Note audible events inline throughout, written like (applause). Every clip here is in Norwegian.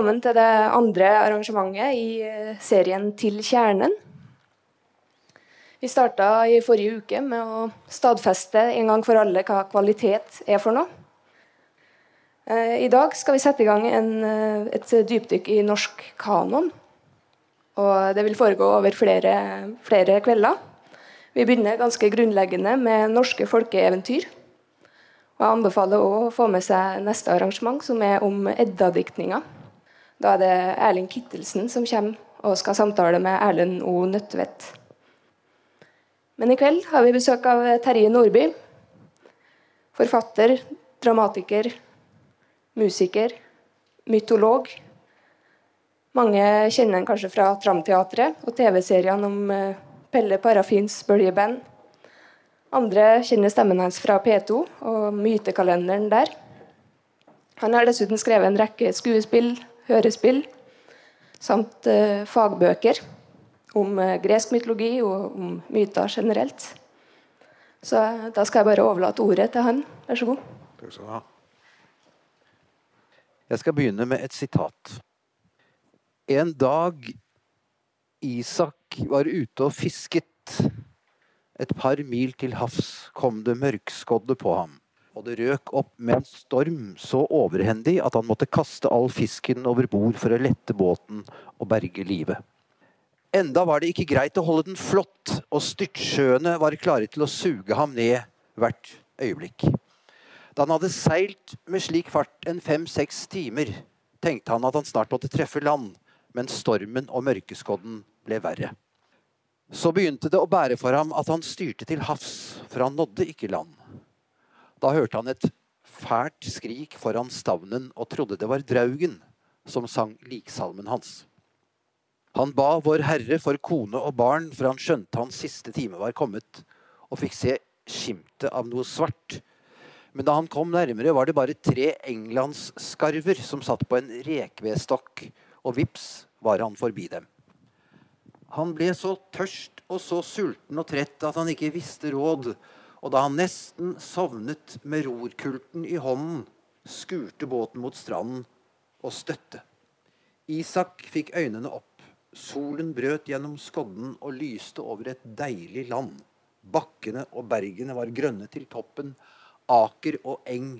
velkommen til det andre arrangementet i eh, serien Til kjernen. Vi starta i forrige uke med å stadfeste en gang for alle hva kvalitet er for noe. Eh, I dag skal vi sette i gang en, eh, et dypdykk i norsk kanon. Og det vil foregå over flere, flere kvelder. Vi begynner ganske grunnleggende med norske folkeeventyr. Og Jeg anbefaler òg å få med seg neste arrangement, som er om Edda-diktninga. Da er det Erling Kittelsen som kommer og skal samtale med Erlend O. Nødtvedt. Men i kveld har vi besøk av Terje Nordby. Forfatter, dramatiker, musiker, mytolog. Mange kjenner han kanskje fra Tramteatret og TV-seriene om eh, Pelle Parafins bøljeband. Andre kjenner stemmen hans fra P2 og mytekalenderen der. Han har dessuten skrevet en rekke skuespill, hørespill samt uh, fagbøker om uh, gresk mytologi og om myter generelt. Så uh, da skal jeg bare overlate ordet til han. Vær så god. Takk skal du ha. Jeg skal begynne med et sitat. En dag Isak var ute og fisket, et par mil til havs kom det mørkskodde på ham og det røk opp med en storm så overhendig at han måtte kaste all fisken over bord for å lette båten og berge livet. Enda var det ikke greit å holde den flott, og styrtsjøene var klare til å suge ham ned hvert øyeblikk. Da han hadde seilt med slik fart en fem-seks timer, tenkte han at han snart måtte treffe land, men stormen og mørkeskodden ble verre. Så begynte det å bære for ham at han styrte til havs, for han nådde ikke land. Da hørte han et fælt skrik foran stavnen og trodde det var Draugen som sang liksalmen hans. Han ba Vår Herre for kone og barn, for han skjønte hans siste time var kommet, og fikk se skimtet av noe svart. Men da han kom nærmere, var det bare tre englandsskarver som satt på en rekvedstokk, og vips var han forbi dem. Han ble så tørst og så sulten og trett at han ikke visste råd, og da han nesten sovnet med rorkulten i hånden, skurte båten mot stranden og støtte. Isak fikk øynene opp. Solen brøt gjennom skodden og lyste over et deilig land. Bakkene og bergene var grønne til toppen. Aker og eng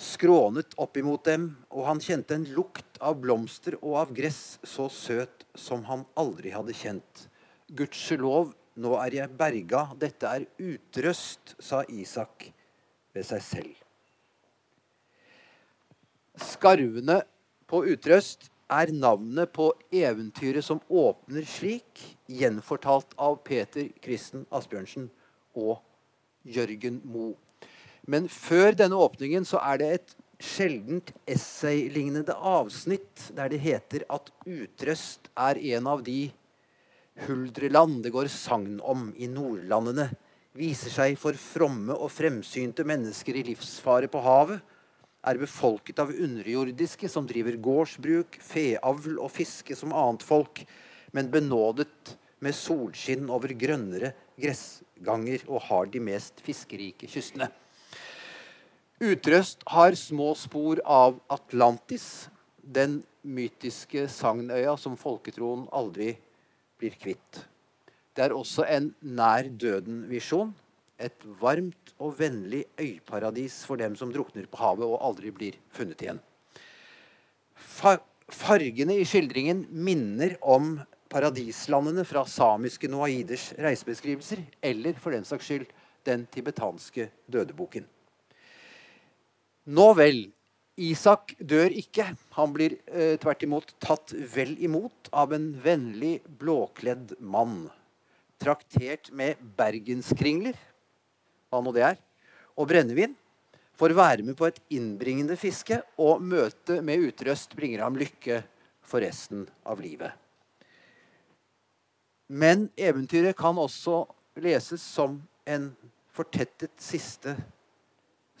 skrånet oppimot dem, og han kjente en lukt av blomster og av gress så søt som han aldri hadde kjent. Gudskjelov nå er jeg berga, dette er utrøst, sa Isak ved seg selv. Skarvene på Utrøst er navnet på eventyret som åpner slik, gjenfortalt av Peter Kristen Asbjørnsen og Jørgen Moe. Men før denne åpningen så er det et sjeldent essaylignende avsnitt der det heter at Utrøst er en av de Huldreland det går sagn om i nordlandene, viser seg for fromme og fremsynte mennesker i livsfare på havet, er befolket av underjordiske som driver gårdsbruk, feavl og fiske som annet folk, men benådet med solskinn over grønnere gressganger og har de mest fiskerike kystene. Utrøst har små spor av Atlantis, den mytiske sagnøya som folketroen aldri blir kvitt. Det er også en nær døden-visjon. Et varmt og vennlig øyparadis for dem som drukner på havet og aldri blir funnet igjen. Fargene i skildringen minner om paradislandene fra samiske noaiders reisebeskrivelser, eller for den saks skyld den tibetanske dødeboken. Nå vel, Isak dør ikke. Han blir eh, tvert imot tatt vel imot av en vennlig, blåkledd mann. Traktert med bergenskringler, hva nå det er, og brennevin. Får være med på et innbringende fiske, og møtet med Utrøst bringer ham lykke for resten av livet. Men eventyret kan også leses som en fortettet siste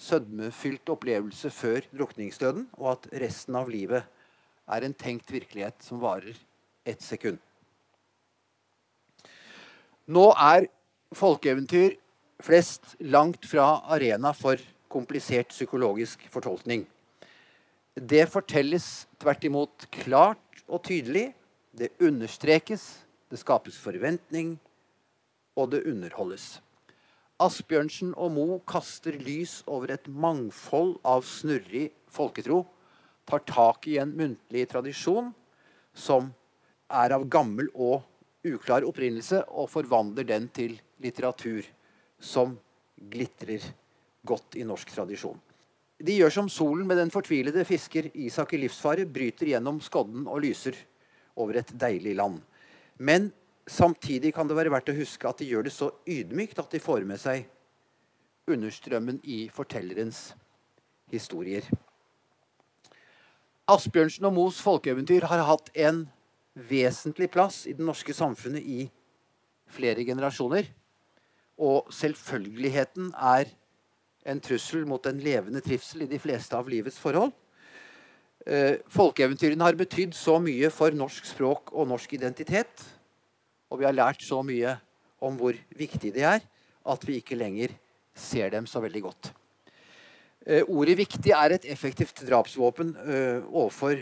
sødmefylt opplevelse før drukningsdøden, og at resten av livet er en tenkt virkelighet som varer ett sekund. Nå er folkeeventyr flest langt fra arena for komplisert psykologisk fortolkning. Det fortelles tvert imot klart og tydelig. Det understrekes, det skapes forventning, og det underholdes. Asbjørnsen og Mo kaster lys over et mangfold av snurrig folketro, tar tak i en muntlig tradisjon som er av gammel og uklar opprinnelse, og forvandler den til litteratur som glitrer godt i norsk tradisjon. De gjør som solen med den fortvilede fisker Isak i livsfare, bryter gjennom skodden og lyser over et deilig land. Men samtidig kan det være verdt å huske at de gjør det så ydmykt at de får med seg understrømmen i fortellerens historier. Asbjørnsen og Moes folkeeventyr har hatt en vesentlig plass i det norske samfunnet i flere generasjoner. Og selvfølgeligheten er en trussel mot en levende trivsel i de fleste av livets forhold. Eh, folkeeventyrene har betydd så mye for norsk språk og norsk identitet. Og vi har lært så mye om hvor viktig de er, at vi ikke lenger ser dem så veldig godt. Eh, ordet 'viktig' er et effektivt drapsvåpen eh, overfor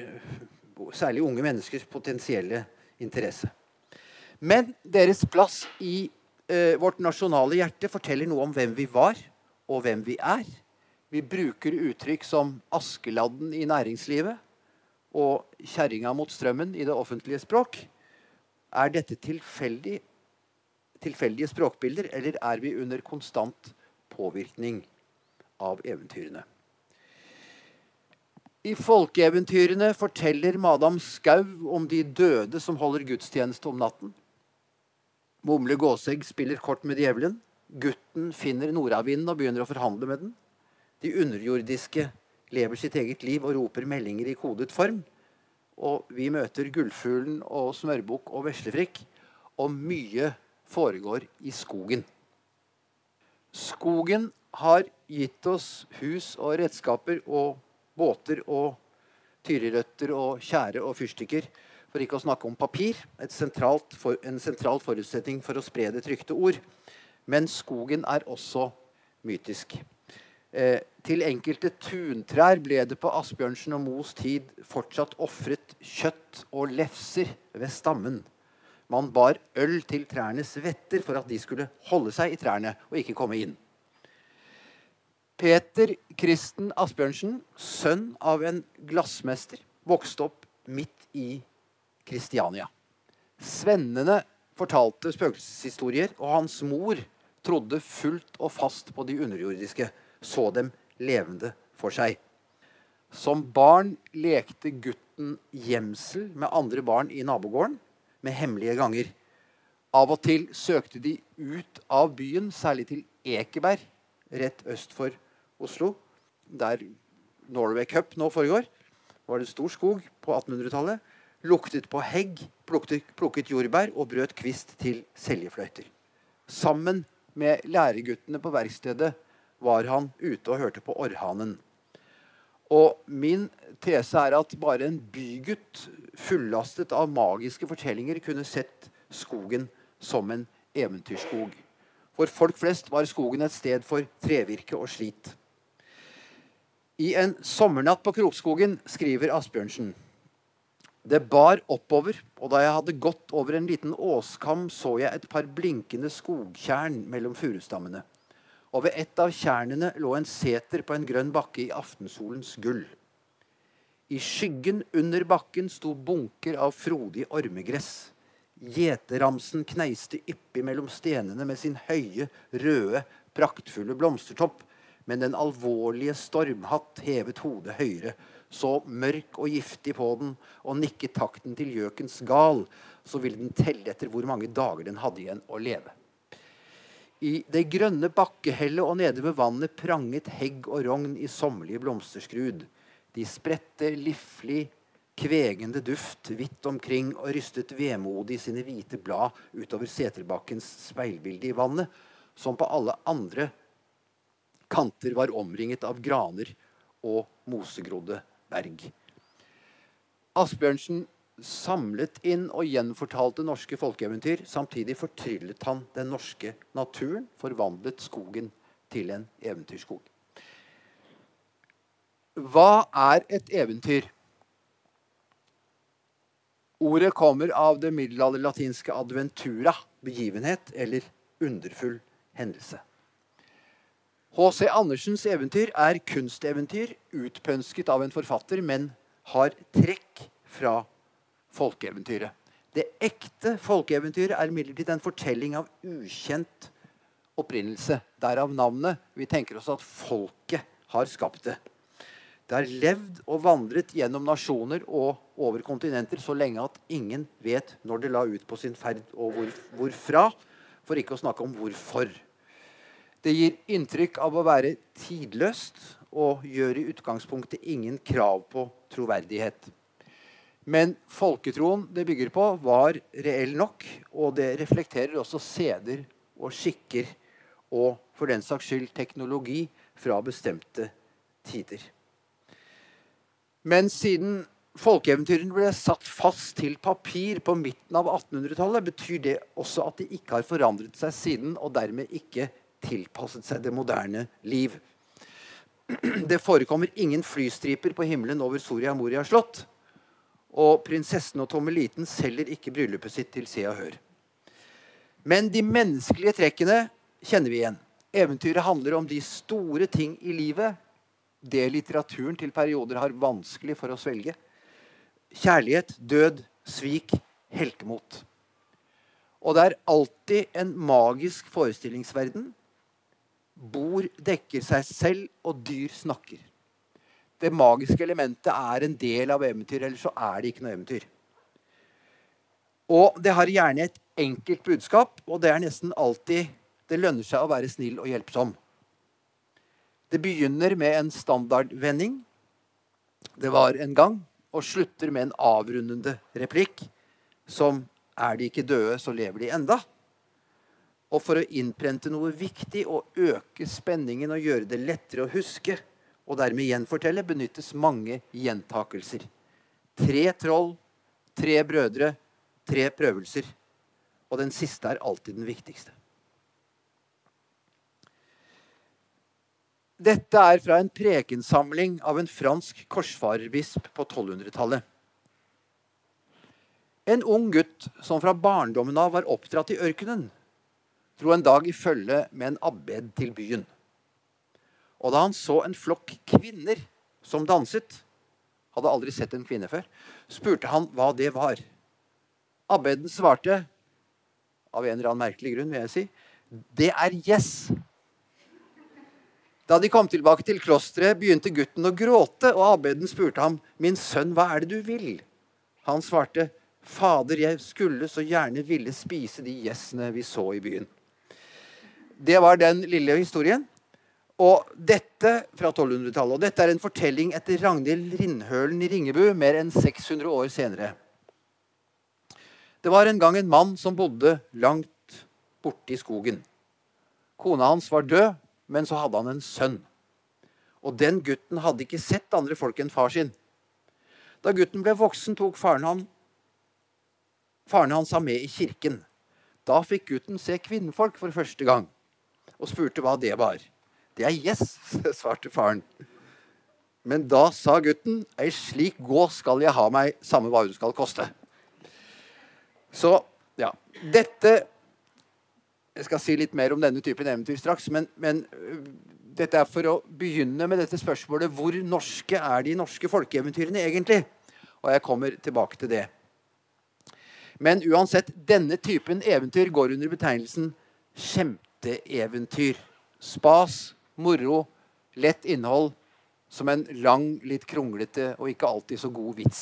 særlig unge menneskers potensielle interesse. Men deres plass i eh, vårt nasjonale hjerte forteller noe om hvem vi var, og hvem vi er. Vi bruker uttrykk som 'Askeladden' i næringslivet og 'kjerringa mot strømmen' i det offentlige språk. Er dette tilfeldig, tilfeldige språkbilder, eller er vi under konstant påvirkning av eventyrene? I folkeeventyrene forteller Madam Skau om de døde som holder gudstjeneste om natten. Mumle Gåsegg spiller kort med djevelen. Gutten finner nordavinden og begynner å forhandle med den. De underjordiske lever sitt eget liv og roper meldinger i kodet form. Og vi møter Gullfuglen og Smørbukk og Veslefrikk. Og mye foregår i skogen. Skogen har gitt oss hus og redskaper og båter og tyrirøtter og tjære og fyrstikker. For ikke å snakke om papir, for, en sentral forutsetning for å spre det trykte ord. Men skogen er også mytisk. Eh, til enkelte tuntrær ble det på Asbjørnsen og Moes tid fortsatt ofret kjøtt og lefser ved stammen. Man bar øl til trærnes vetter for at de skulle holde seg i trærne og ikke komme inn. Peter Kristen Asbjørnsen, sønn av en glassmester, vokste opp midt i Kristiania. Svennene fortalte spøkelseshistorier, og hans mor trodde fullt og fast på de underjordiske, så dem levende for seg. Som barn lekte gutten gjemsel med andre barn i nabogården med hemmelige ganger. Av og til søkte de ut av byen, særlig til Ekeberg, rett øst for Oslo, der Norway Cup nå foregår, var det stor skog på 1800-tallet. Luktet på hegg, plukket, plukket, jordbær og brøt kvist til seljefløyter. Sammen med læreguttene på verkstedet var han ute og hørte på orrhanen. Og min tese er at bare en bygutt fullastet av magiske fortellinger kunne sett skogen som en eventyrskog. For folk flest var skogen et sted for trevirke og slit. I en sommernatt på Krokskogen skriver Asbjørnsen det bar oppover, og da jeg hadde gått over en liten åskam, så jeg et par blinkende skogtjern mellom furustammene. Og ved et av tjernene lå en seter på en grønn bakke i aftensolens gull. I skyggen under bakken sto bunker av frodig ormegress. Gjeteramsen kneiste yppig mellom stenene med sin høye, røde, praktfulle blomstertopp men den alvorlige stormhatt hevet hodet høyere, så mørk og giftig på den, og nikket takten til gjøkens gal, så ville den telle etter hvor mange dager den hadde igjen å leve. I det grønne bakkehellet og nede ved vannet pranget hegg og rogn i sommerlige blomsterskrud. De spredte liflig, kvegende duft vidt omkring og rystet vemodig sine hvite blad utover seterbakkens speilbilde i vannet, som på alle andre kanter var omringet av graner og mosegrodde berg. Asbjørnsen samlet inn og gjenfortalte norske folkeeventyr. Samtidig fortryllet han den norske naturen, forvandlet skogen til en eventyrskog. Hva er et eventyr? Ordet kommer av det middelalderlatinske adventura, begivenhet eller underfull hendelse. H.C. Andersens eventyr er kunsteventyr utpønsket av en forfatter, men har trekk fra folkeeventyret. Det ekte folkeeventyret er imidlertid en fortelling av ukjent opprinnelse. Derav navnet. Vi tenker oss at folket har skapt det. Det har levd og vandret gjennom nasjoner og over kontinenter så lenge at ingen vet når det la ut på sin ferd, og hvor, hvorfra. For ikke å snakke om hvorfor. Det gir inntrykk av å være tidløst og gjør i utgangspunktet ingen krav på troverdighet. Men folketroen det bygger på, var reell nok, og det reflekterer også seder og skikker og for den saks skyld teknologi fra bestemte tider. Men siden folkeeventyrene ble satt fast til papir på midten av 1800-tallet, betyr det også at de ikke har forandret seg siden, og dermed ikke tilpasset seg det moderne liv. (clears throat) Det forekommer ingen flystriper på himmelen over Soria Moria slott. Og prinsessen og Tommeliten selger ikke bryllupet sitt til Se og Hør. Men de menneskelige trekkene kjenner vi igjen. Eventyret handler om de store ting i livet det litteraturen til perioder har vanskelig for å svelge. Kjærlighet, død, svik, heltemot. Og det er alltid en magisk forestillingsverden. Bord dekker seg selv, og dyr snakker. Det magiske elementet er en del av eventyret, ellers så er det ikke noe eventyr. Og det har gjerne et enkelt budskap, og det er nesten alltid det lønner seg å være snill og hjelpsom. Det begynner med en standardvending. Det var en gang. Og slutter med en avrundende replikk som er de ikke døde, så lever de enda. Og for å innprente noe viktig og øke spenningen og gjøre det lettere å huske, og dermed gjenfortelle, benyttes mange gjentakelser. Tre troll, tre brødre, tre prøvelser. Og den siste er alltid den viktigste. Dette er fra en prekensamling av en fransk korsfarerbisp på 1200-tallet. En ung gutt som fra barndommen av var oppdratt i ørkenen, dro en dag i følge med en abbed til byen. Og da han så en flokk kvinner som danset, hadde aldri sett en kvinne før, spurte han hva det var. Abbeden svarte, av en eller annen merkelig grunn, vil jeg si, det er gjess. Da de kom tilbake til klosteret, begynte gutten å gråte, og abbeden spurte ham, 'Min sønn, hva er det du vil?' Han svarte, 'Fader, jeg skulle så gjerne ville spise de gjessene vi så i byen.' Det var den lille historien. Og dette fra 1200-tallet. Og dette er en fortelling etter Ragnhild Rindhølen i Ringebu mer enn 600 år senere. Det var en gang en mann som bodde langt borte i skogen. Kona hans var død, men så hadde han en sønn. Og den gutten hadde ikke sett andre folk enn far sin. Da gutten ble voksen, tok faren, han, faren hans ham med i kirken. Da fikk gutten se kvinnfolk for første gang og spurte hva det var. Er gjess, (laughs) svarte faren. Men da sa gutten, ei slik gå skal jeg ha meg, samme hva hun skal koste. Så ja. Dette jeg skal si litt mer om denne typen eventyr straks. Men, men øh, dette er for å begynne med dette spørsmålet hvor norske er de norske folkeeventyrene egentlig? Og jeg kommer tilbake til det. Men uansett, denne typen eventyr går under betegnelsen skjemteeventyr. Spas, moro, lett innhold som en lang, litt kronglete og ikke alltid så god vits.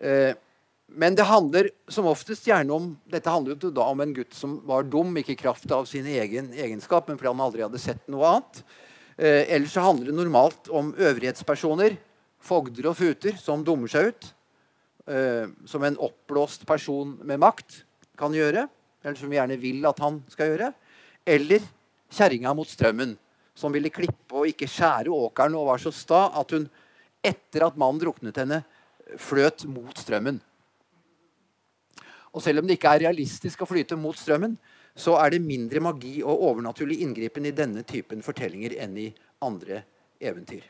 Eh, men det handler som oftest gjerne om dette handler jo da om en gutt som var dum, ikke i kraft av sin egen egenskap, men fordi han aldri hadde sett noe annet. Eh, ellers så handler det normalt om øvrighetspersoner, fogder og futer, som dummer seg ut. Eh, som en oppblåst person med makt kan gjøre. Eller som vi gjerne vil at han skal gjøre. Eller kjerringa mot strømmen, som ville klippe og ikke skjære åkeren og var så sta at hun, etter at mannen druknet henne, fløt mot strømmen. Og selv om det ikke er realistisk å flyte mot strømmen, så er det mindre magi og overnaturlig inngripen i denne typen fortellinger enn i andre eventyr.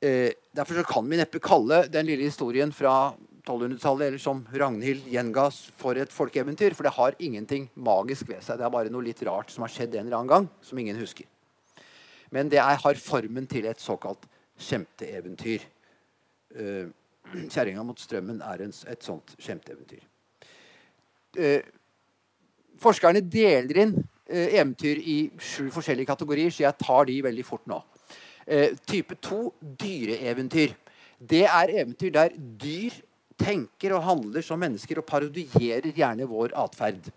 Eh, derfor kan vi neppe kalle den lille historien fra 1200-tallet eller som Ragnhild gjenga for et folkeeventyr. For det har ingenting magisk ved seg. Det er bare noe litt rart som har skjedd en eller annen gang, som ingen husker. Men det er, har formen til et såkalt skjemteeventyr. Uh, 'Kjerringa mot strømmen' er en, et sånt skjemteeventyr. Uh, forskerne deler inn uh, eventyr i sju forskjellige kategorier, så jeg tar de veldig fort nå. Type to dyreeventyr. Det er eventyr der dyr tenker og handler som mennesker og parodierer gjerne vår atferd.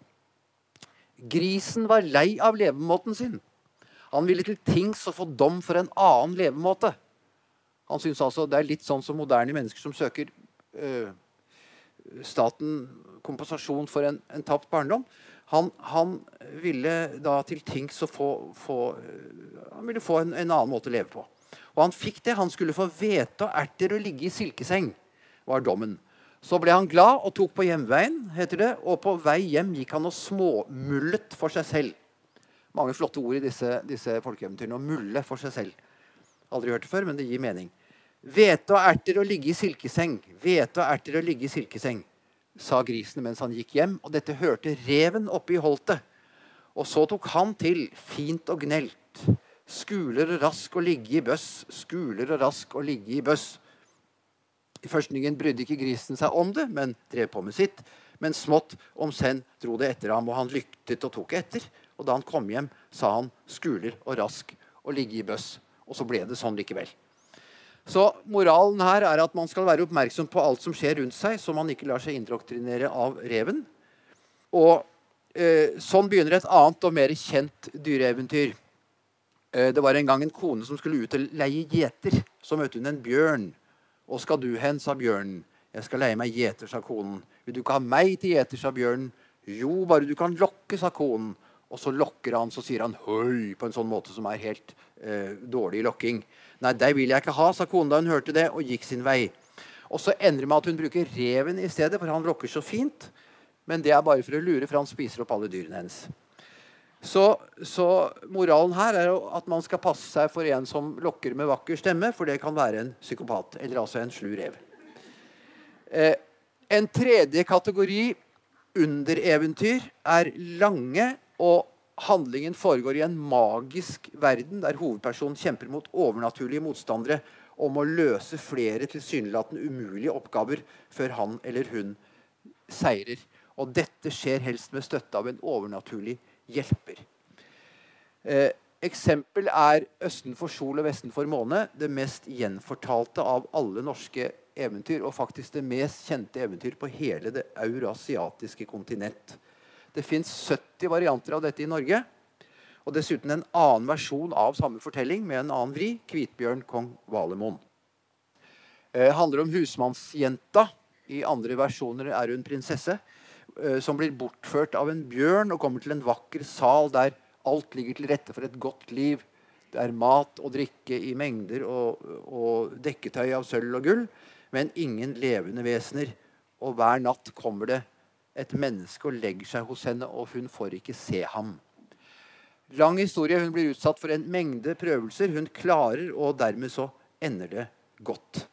Grisen var lei av levemåten sin. Han ville til tings å få dom for en annen levemåte. Han synes altså Det er litt sånn som moderne mennesker som søker øh, staten kompensasjon for en, en tapt barndom. Han, han, ville da til tings å få, få, han ville få en, en, annen måte å leve på. Og han fikk det. Han skulle få hvete og erter og ligge i silkeseng, var dommen. Så ble han glad og tok på hjemveien, heter det, og på vei hjem gikk han og småmullet for seg selv. Mange flotte ord i disse, disse folkeeventyrene. Å mulle for seg selv. Aldri hørt det før, men det gir mening. Hvete og erter å ligge i silkeseng, hvete og erter å ligge i silkeseng, sa grisen mens han gikk hjem, og dette hørte reven oppe i holtet. Og så tok han til, fint og gnelt. Skuler og rask å ligge i bøss, skuler og rask å ligge i bøss. I førstningen brydde ikke grisen seg om det, men drev på med sitt. Men smått om senn dro det etter ham, og han lyktet og tok etter. Og da han kom hjem, sa han 'skuler og rask og ligge i bøss'. Og så ble det sånn likevel. Så moralen her er at man skal være oppmerksom på alt som skjer rundt seg, så man ikke lar seg indoktrinere av reven. Og eh, sånn begynner et annet og mer kjent dyreeventyr. Eh, det var en gang en kone som skulle ut og leie gjeter. Så møtte hun en bjørn. Og skal du hen, sa bjørnen. Jeg skal leie meg gjeter, sa konen. Vil du ikke ha meg til gjeter, sa bjørnen. Jo, bare du kan lokke, sa konen. Og så lokker han, så sier han høy på en sånn måte som er helt eh, dårlig lokking. Nei, deg vil jeg ikke ha, sa konen da hun hørte det, og gikk sin vei. Og så ender det med at hun bruker reven i stedet, for han lokker så fint. Men det er bare for å lure, for han spiser opp alle dyrene hennes. Så, så, moralen her er at man skal passe seg for en som lokker med vakker stemme, for det kan være en psykopat, eller altså en slu rev. Eh, en tredje kategori undereventyr er lange, og handlingen foregår i en magisk verden der hovedpersonen kjemper mot overnaturlige motstandere om å løse flere tilsynelatende umulige oppgaver før han eller hun seirer. Og dette skjer helst med støtte av en overnaturlig hjelper. Eh, eksempel er 'Østen for sol og vesten for måne', det mest gjenfortalte av alle norske eventyr, og faktisk det mest kjente eventyr på hele det eurasiatiske kontinent. Det fins 70 varianter av dette i Norge. Og dessuten en annen versjon av samme fortelling med en annen vri. 'Kvitbjørn kong Valemon'. Eh, handler om husmannsjenta. I andre versjoner er hun prinsesse. Eh, som blir bortført av en bjørn og kommer til en vakker sal der alt ligger til rette for et godt liv. Det er mat og drikke i mengder og, og dekketøy av sølv og gull, men ingen levende vesener. Og hver natt kommer det et menneske og legger seg hos henne, og hun får ikke se ham. Lang historie. Hun blir utsatt for en mengde prøvelser. Hun klarer, og dermed så ender det godt.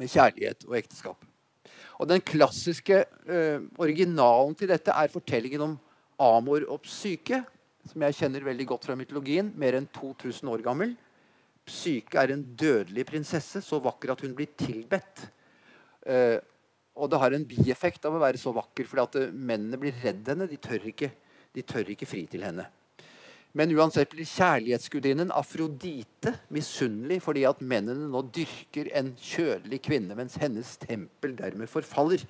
Med kjærlighet og ekteskap. Og Den klassiske uh, originalen til dette er fortellingen om Amor og Psyke, som jeg kjenner veldig godt fra mytologien. Mer enn 2000 år gammel. Psyke er en dødelig prinsesse, så vakker at hun blir tilbedt. Uh, og det har en bieffekt av å være så vakker, fordi at uh, mennene blir redd henne. De tør, ikke, de tør ikke fri til henne. Men uansett blir kjærlighetsgudinnen Afrodite misunnelig fordi at mennene nå dyrker en kjølig kvinne, mens hennes tempel dermed forfaller.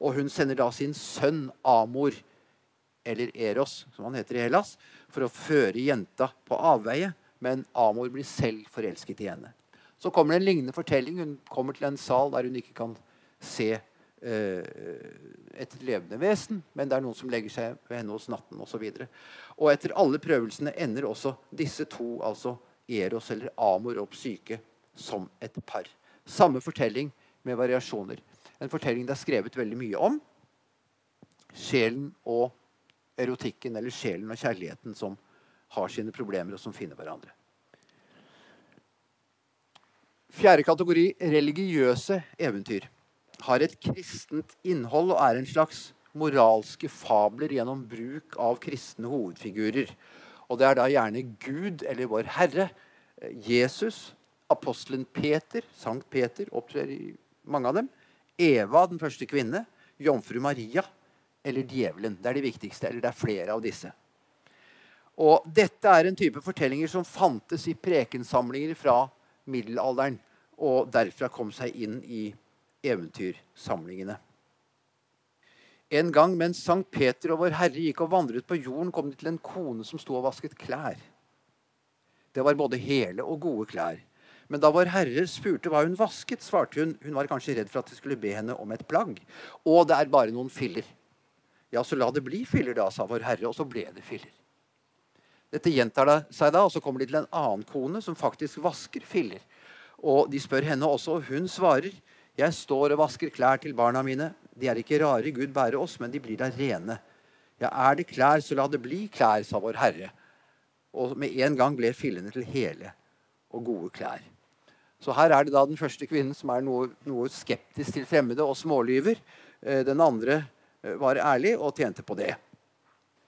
Og hun sender da sin sønn Amor, eller Eros, som han heter i Hellas, for å føre jenta på avveie. Men Amor blir selv forelsket i henne. Så kommer det en lignende fortelling. Hun kommer til en sal der hun ikke kan se et levende vesen, men det er noen som legger seg ved henne hos natten osv. Og etter alle prøvelsene ender også disse to, altså Eros eller Amor og Psyke, som et par. Samme fortelling med variasjoner. En fortelling det er skrevet veldig mye om. Sjelen og erotikken, eller sjelen og kjærligheten, som har sine problemer, og som finner hverandre. Fjerde kategori religiøse eventyr. Har et kristent innhold og er en slags moralske fabler gjennom bruk av kristne hovedfigurer. Og det er da gjerne Gud eller Vår Herre, Jesus, apostelen Peter, Sankt Peter opptrer i mange av dem. Eva, den første kvinne. Jomfru Maria eller djevelen. Det er de viktigste. Eller det er flere av disse. Og dette er en type fortellinger som fantes i prekensamlinger fra middelalderen, og derfra kom seg inn i eventyrsamlingene. En gang mens Sankt Peter og Vår Herre gikk og vandret på jorden, kom de til en kone som sto og vasket klær. Det var både hele og gode klær. Men da Vår Herre spurte hva hun vasket, svarte hun hun var kanskje redd for at de skulle be henne om et plagg. Og det er bare noen filler. Ja, så la det bli filler, da, sa Vår Herre, og så ble det filler. Dette gjentar seg da, og så kommer de til en annen kone som faktisk vasker filler. Og de spør henne også, og hun svarer, 'Jeg står og vasker klær til barna mine.' 'De er ikke rare, Gud bære oss, men de blir da rene.' 'Ja, er det klær, så la det bli klær', sa Vår Herre. Og med en gang ble fillene til hele og gode klær. Så her er det da den første kvinnen som er noe, noe skeptisk til fremmede og smålyver. Eh, den andre eh, var ærlig og tjente på det.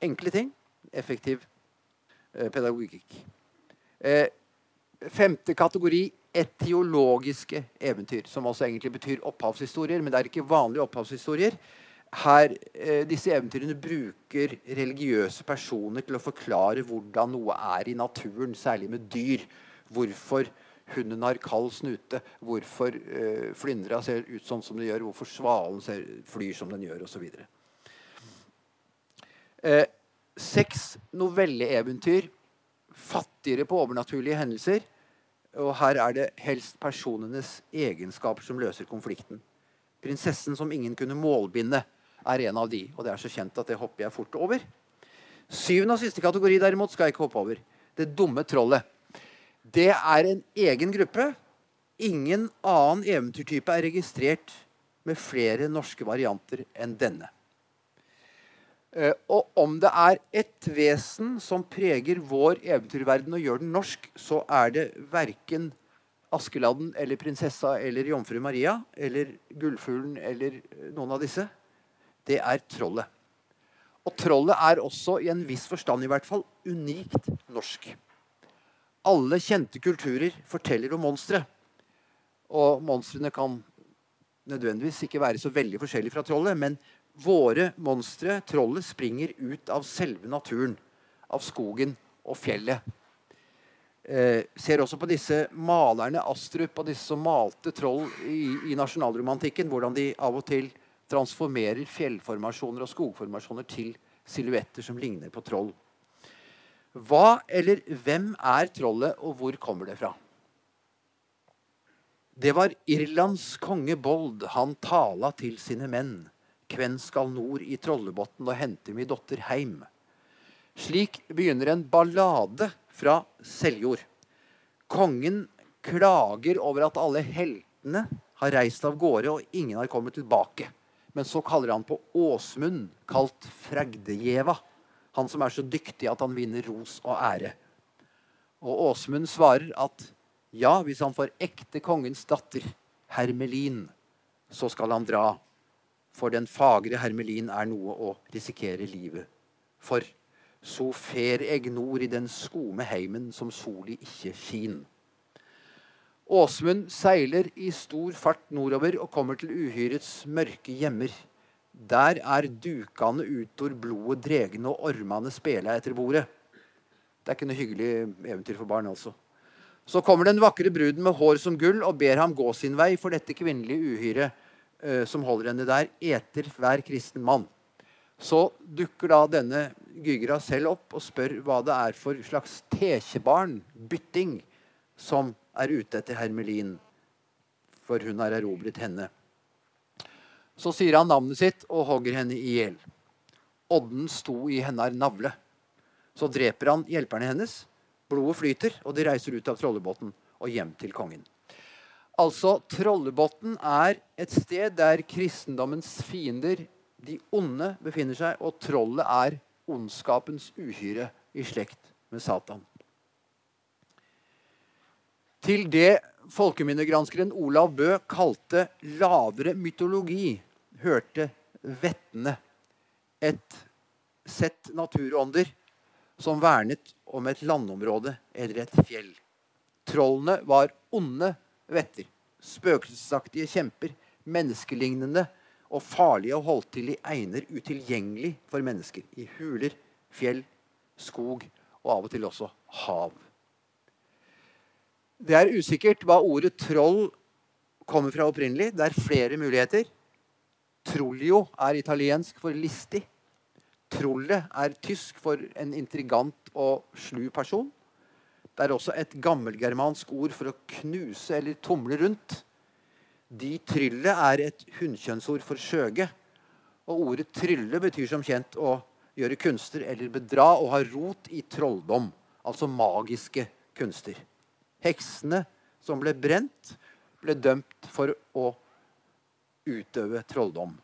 Enkle ting. Effektiv Eh, pedagogikk. Femte kategori etiologiske eventyr, som også egentlig betyr opphavshistorier. Men det er ikke vanlige opphavshistorier. Her, eh, disse eventyrene bruker religiøse personer til å forklare hvordan noe er i naturen, særlig med dyr. Hvorfor hunden har kald snute, hvorfor eh, flyndra ser ut sånn som det gjør, hvorfor svalen ser, flyr som den gjør, osv. Uh, seks novelleeventyr. Fattigere på overnaturlige hendelser. Og her er det helst personenes egenskaper som løser konflikten. Prinsessen som ingen kunne målbinde, er en av de. Og det er så kjent at det hopper jeg fort over. Syvende og siste kategori derimot skal jeg ikke hoppe over. Det dumme trollet. Det er en egen gruppe. Ingen annen eventyrtype er registrert med flere norske varianter enn denne. Eh, og om det er ett vesen som preger vår eventyrverden og gjør den norsk, så er det verken Askeladden eller prinsessa eller jomfru Maria eller Gullfuglen eller noen av disse. Det er trollet. Og trollet er også, i en viss forstand i hvert fall, unikt norsk. Alle kjente kulturer forteller om monstre. Og monstrene kan nødvendigvis ikke være så veldig forskjellige fra trollet, men Våre monstre, trollet, springer ut av selve naturen. Av skogen og fjellet. Eh, ser også på disse malerne, Astrup og disse som malte troll i, i nasjonalromantikken, hvordan de av og til transformerer fjellformasjoner og skogformasjoner til silhuetter som ligner på troll. Hva eller hvem er trollet, og hvor kommer det fra? Det var Irlands konge Bold. Han tala til sine menn. Kven skal nord i Trollebotn og hente mi dotter heim? Slik begynner en ballade fra Seljord. Kongen klager over at alle heltene har reist av gårde, og ingen har kommet tilbake. Men så kaller han på Åsmund, kalt Fragdejeva. Han som er så dyktig at han vinner ros og ære. Og Åsmund svarer at ja, hvis han får ekte kongens datter, Hermelin, så skal han dra for den fagre hermelin er noe å risikere livet for. Så fer eg nord i den skome heimen som soli ikkje skin. Åsmund seiler i stor fart nordover og kommer til uhyrets mørke gjemmer. Der er dukane utor blodet dregne og ormane spela etter bordet. Det er ikke noe hyggelig eventyr for barn, altså. Så kommer den vakre bruden med hår som gull og ber ham gå sin vei for dette kvinnelige uhyret som holder henne der, eter hver kristen mann. Så dukker da denne Gygra selv opp og spør hva det er for slags tekjebarn, bytting, som er ute etter Hermelin, for hun har erobret henne. Så sier han navnet sitt og hogger henne i hjel. Odden sto i hennar navle. Så dreper han hjelperne hennes. Blodet flyter, og de reiser ut av trollebåten og hjem til kongen. Altså, Trollebotn er et sted der kristendommens fiender, de onde, befinner seg, og trollet er ondskapens uhyre i slekt med Satan. Til det folkeminnegranskeren Olav Bø kalte lavere mytologi, hørte vettene et sett naturånder som vernet om et landområde eller et fjell. Trollene var onde vetter, spøkelsesaktige kjemper, menneskelignende og farlige og holdt til i einer utilgjengelig for mennesker. I huler, fjell, skog og av og til også hav. Det er usikkert hva ordet troll kommer fra opprinnelig. Det er flere muligheter. Trollio er italiensk for listig. Trollet er tysk for en intrigant og slu person. Det er også et gammelgermansk ord for å knuse eller tumle rundt. De trylle er et hunnkjønnsord for skjøge. Og ordet trylle betyr som kjent å gjøre kunster eller bedra og ha rot i trolldom, altså magiske kunster. Heksene som ble brent, ble dømt for å utøve trolldom.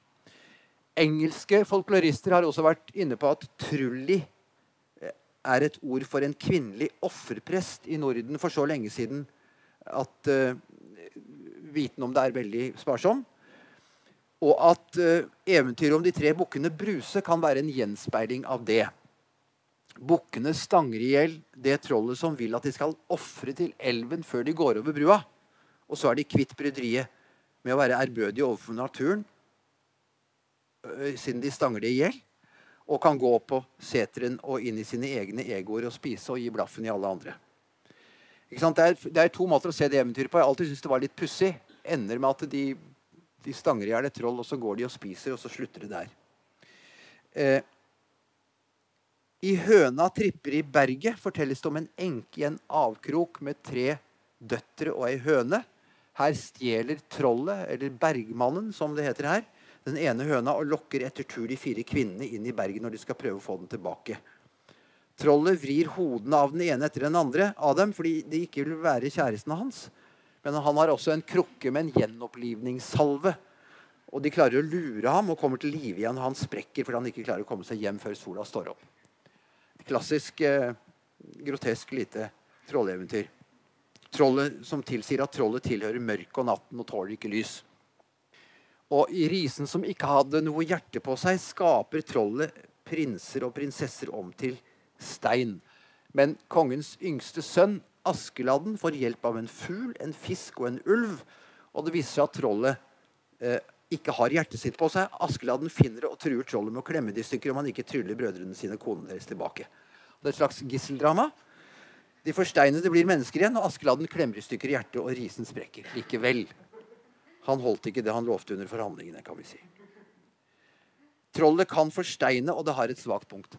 Engelske folklorister har også vært inne på at trulli er et ord for en kvinnelig offerprest i Norden for så lenge siden at uh, viten om det er veldig sparsom. Og at uh, eventyret om de tre bukkene Bruse kan være en gjenspeiling av det. Bukkene stanger i hjel det trollet som vil at de skal ofre til elven før de går over brua. Og så er de kvitt bryderiet med å være ærbødige overfor naturen, øh, siden de stanger det i hjel, og kan gå på seteren og inn i sine egne egoer og spise og gi blaffen i alle andre. Det er, det, er, to måter å se det eventyret på. Jeg alltid syntes det var litt pussig. Ender med at de, de stanger i hjel et troll, og så går de og spiser, og så slutter det der. Eh, i Høna tripper i berget fortelles det om en enke i en avkrok med tre døtre og ei høne. Her stjeler trollet, eller bergmannen som det heter her, den ene høna og lokker etter tur de fire kvinnene inn i berget når de skal prøve å få den tilbake. Trollet vrir hodene av den ene etter den andre av dem fordi de ikke vil være kjærestene hans. Men han har også en krukke med en gjenopplivningssalve. Og de klarer å lure ham og kommer til live igjen. Han sprekker fordi han ikke klarer å komme seg hjem før sola står opp klassisk eh, grotesk lite trolleventyr. Trollet som tilsier at trollet tilhører mørket og natten og tåler ikke lys. Og i risen som ikke hadde noe hjerte på seg, skaper trollet prinser og prinsesser om til stein. Men kongens yngste sønn, Askeladden, får hjelp av en fugl, en fisk og en ulv. Og det viser seg at trollet eh, ikke har hjertet sitt på seg. Askeladden finner og truer trollet med å klemme det i stykker om han ikke tryller brødrene sine og konene deres tilbake. Det er et slags gisseldrama. De forsteinede blir mennesker igjen, og Askeladden klemmer i stykker hjertet, og risen sprekker. Likevel. Han holdt ikke det han lovte under forhandlingene, kan vi si. Trollet kan forsteine, og det har et svakt punkt.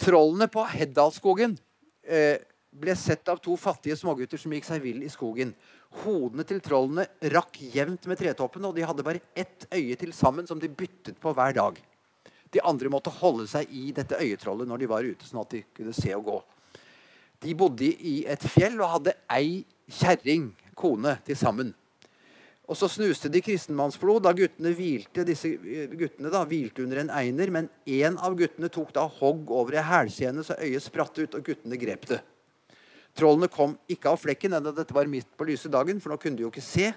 Trollene på Heddalsskogen eh, ble sett av to fattige smågutter som gikk seg vill i skogen. Hodene til trollene rakk jevnt med tretoppene, og de hadde bare ett øye til sammen som de byttet på hver dag. De andre måtte holde seg i dette øyetrollet når de var ute, sånn at de kunne se og gå. De bodde i et fjell og hadde ei kjerring, kone, til sammen. Og så snuste de kristenmannsblod da guttene hvilte disse guttene da, hvilte under en einer. Men én av guttene tok da hogg over ei hælsene så øyet spratt ut, og guttene grep det. Trollene kom ikke av flekken enda dette var midt på lyse dagen, for nå kunne de jo ikke se.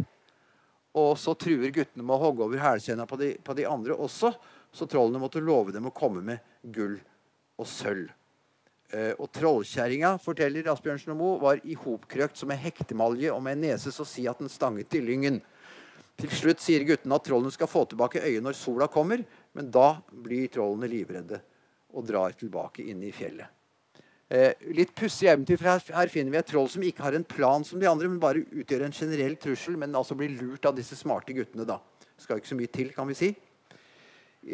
Og så truer guttene med å hogge over hælsena på, på, de andre også. Så trollene måtte love dem å komme med gull og sølv. Eh, og trollkjerringa, forteller Asbjørnsen og Moe, var ihopkrøkt som en hektemalje og med en nese så si at den stanget i lyngen. Til slutt sier guttene at trollene skal få tilbake øyet når sola kommer, men da blir trollene livredde og drar tilbake inn i fjellet. Eh, litt pussig eventyr, for her, her, finner vi et troll som ikke har en plan som de andre, men bare utgjør en generell trussel, men altså blir lurt av disse smarte guttene. da. Skal ikke så mye til, kan vi si.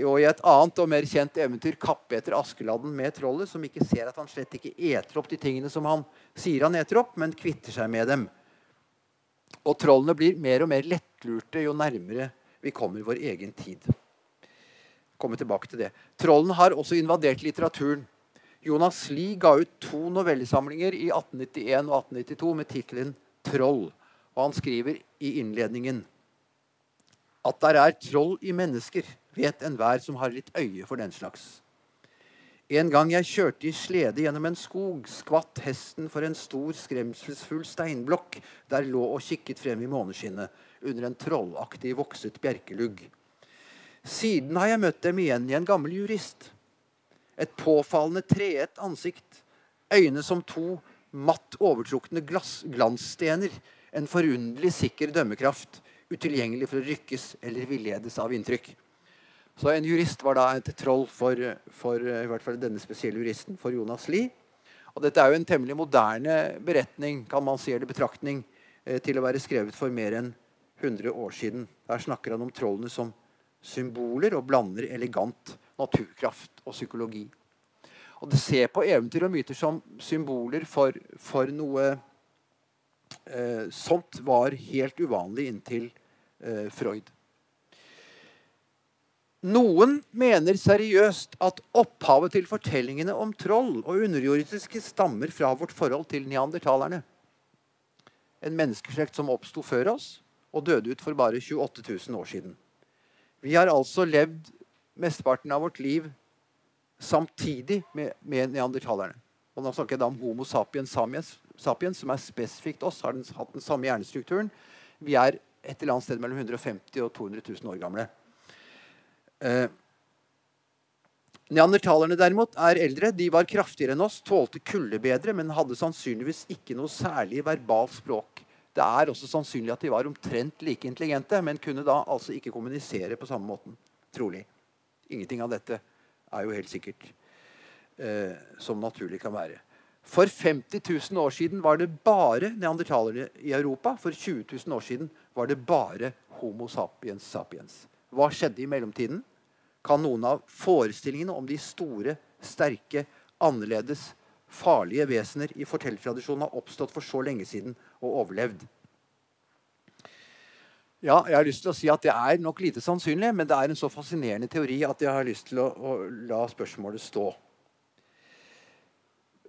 Og I et annet og mer kjent eventyr kappeter Askeladden med trollet, som ikke ser at han slett ikke eter opp de tingene som han sier han eter opp, men kvitter seg med dem. Og trollene blir mer og mer lettlurte jo nærmere vi kommer vår egen tid. Komme tilbake til det. Trollene har også invadert litteraturen. Jonas Lie ga ut to novellesamlinger i 1891 og 1892 med tittelen 'Troll'. Og han skriver i innledningen at der er troll i mennesker, vet enhver som har litt øye for den slags. En gang jeg kjørte i slede gjennom en skog, skvatt hesten for en stor, skremselsfull steinblokk der lå og kikket frem i måneskinnet under en trollaktig vokset bjerkelugg. Siden har jeg møtt dem igjen i en gammel jurist. Et påfallende treet ansikt, øyne som to matt overtrukne glansstener, en forunderlig sikker dømmekraft, utilgjengelig for å rykkes eller villedes av inntrykk. Så en jurist var da et troll for, for i hvert fall denne spesielle juristen, for Jonas Lie. Og dette er jo en temmelig moderne beretning kan man si, eller betraktning eh, til å være skrevet for mer enn 100 år siden. Der snakker han om trollene som symboler og blander elegant naturkraft og psykologi. Og det ser på eventyr og myter som symboler for, for noe eh, Sånt var helt uvanlig inntil eh, Freud. Noen mener seriøst at opphavet til fortellingene om troll og underjordiske stammer fra vårt forhold til neandertalerne. En menneskeslekt som oppsto før oss og døde ut for bare 28 000 år siden. Vi har altså levd mesteparten av vårt liv samtidig med, med neandertalerne. Og nå snakker jeg da om Homo sapiens, sapiens, sapiens som er spesifikt oss, har den, hatt den samme hjernestrukturen. Vi er et eller annet sted mellom 150 og 200 000 år gamle. Eh, Neandertalerne derimot er eldre. De var kraftigere enn oss, tålte kulde bedre, men hadde sannsynligvis ikke noe særlig verbalt språk. Det er også sannsynlig at de var omtrent like intelligente, men kunne da altså ikke kommunisere på samme måten. Trolig. Ingenting av dette er jo helt sikkert eh, som naturlig kan være. For 50 000 år siden var det bare neandertalere i Europa. For 20 000 år siden var det bare Homo sapiens sapiens. Hva skjedde i mellomtiden? Kan noen av forestillingene om de store, sterke, annerledes, farlige vesener i fortellertradisjonen ha oppstått for så lenge siden og overlevd. Ja, jeg har lyst til å si at Det er nok lite sannsynlig, men det er en så fascinerende teori at jeg har lyst til å, å la spørsmålet stå.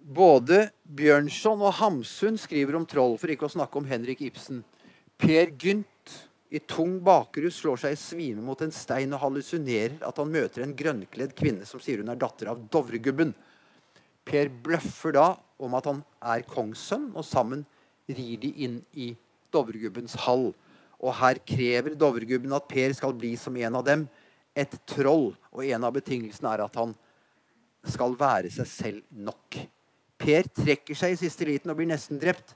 Både Bjørnson og Hamsun skriver om troll, for ikke å snakke om Henrik Ibsen. Per Gynt i tung bakrus slår seg i svime mot en stein og hallusinerer at han møter en grønnkledd kvinne som sier hun er datter av Dovregubben. Per bløffer da om at han er kongssønn, og sammen rir de inn i Dovregubbens hall. Og her krever Dovregubben at Per skal bli som en av dem, et troll. Og en av betingelsene er at han skal være seg selv nok. Per trekker seg i siste liten og blir nesten drept.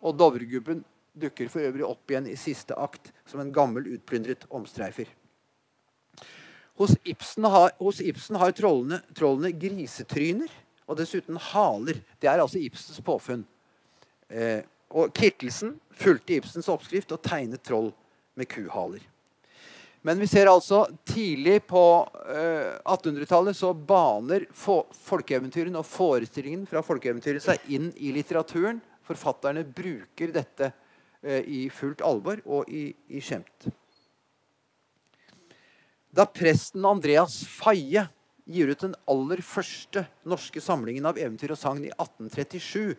Og Dovregubben dukker for øvrig opp igjen i siste akt som en gammel, utplyndret omstreifer. Hos Ibsen har, hos Ibsen har trollene, trollene, grisetryner og dessuten haler. Det er altså Ibsens påfunn. Eh, og Kittelsen fulgte Ibsens oppskrift og tegnet troll med kuhaler. Men vi ser altså tidlig på eh, 1800-tallet så baner folkeeventyrene og forestillingen fra folkeeventyret seg inn i litteraturen. Forfatterne bruker dette i fullt alvor og i, i skjemt. Da presten Andreas Faye gir ut den aller første norske samlingen av eventyr og sagn i 1837,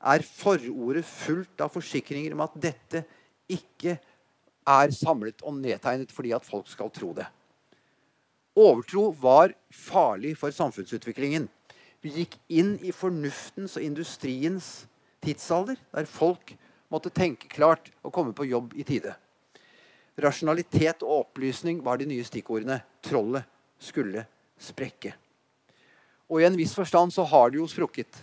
er forordet fullt av forsikringer om at dette ikke er samlet og nedtegnet fordi at folk skal tro det. Overtro var farlig for samfunnsutviklingen. Vi gikk inn i fornuftens og industriens tidsalder, der folk måtte tenke klart og komme på jobb i tide. Rasjonalitet og opplysning var de nye stikkordene. Trollet skulle sprekke. Og i en viss forstand så har det jo sprukket.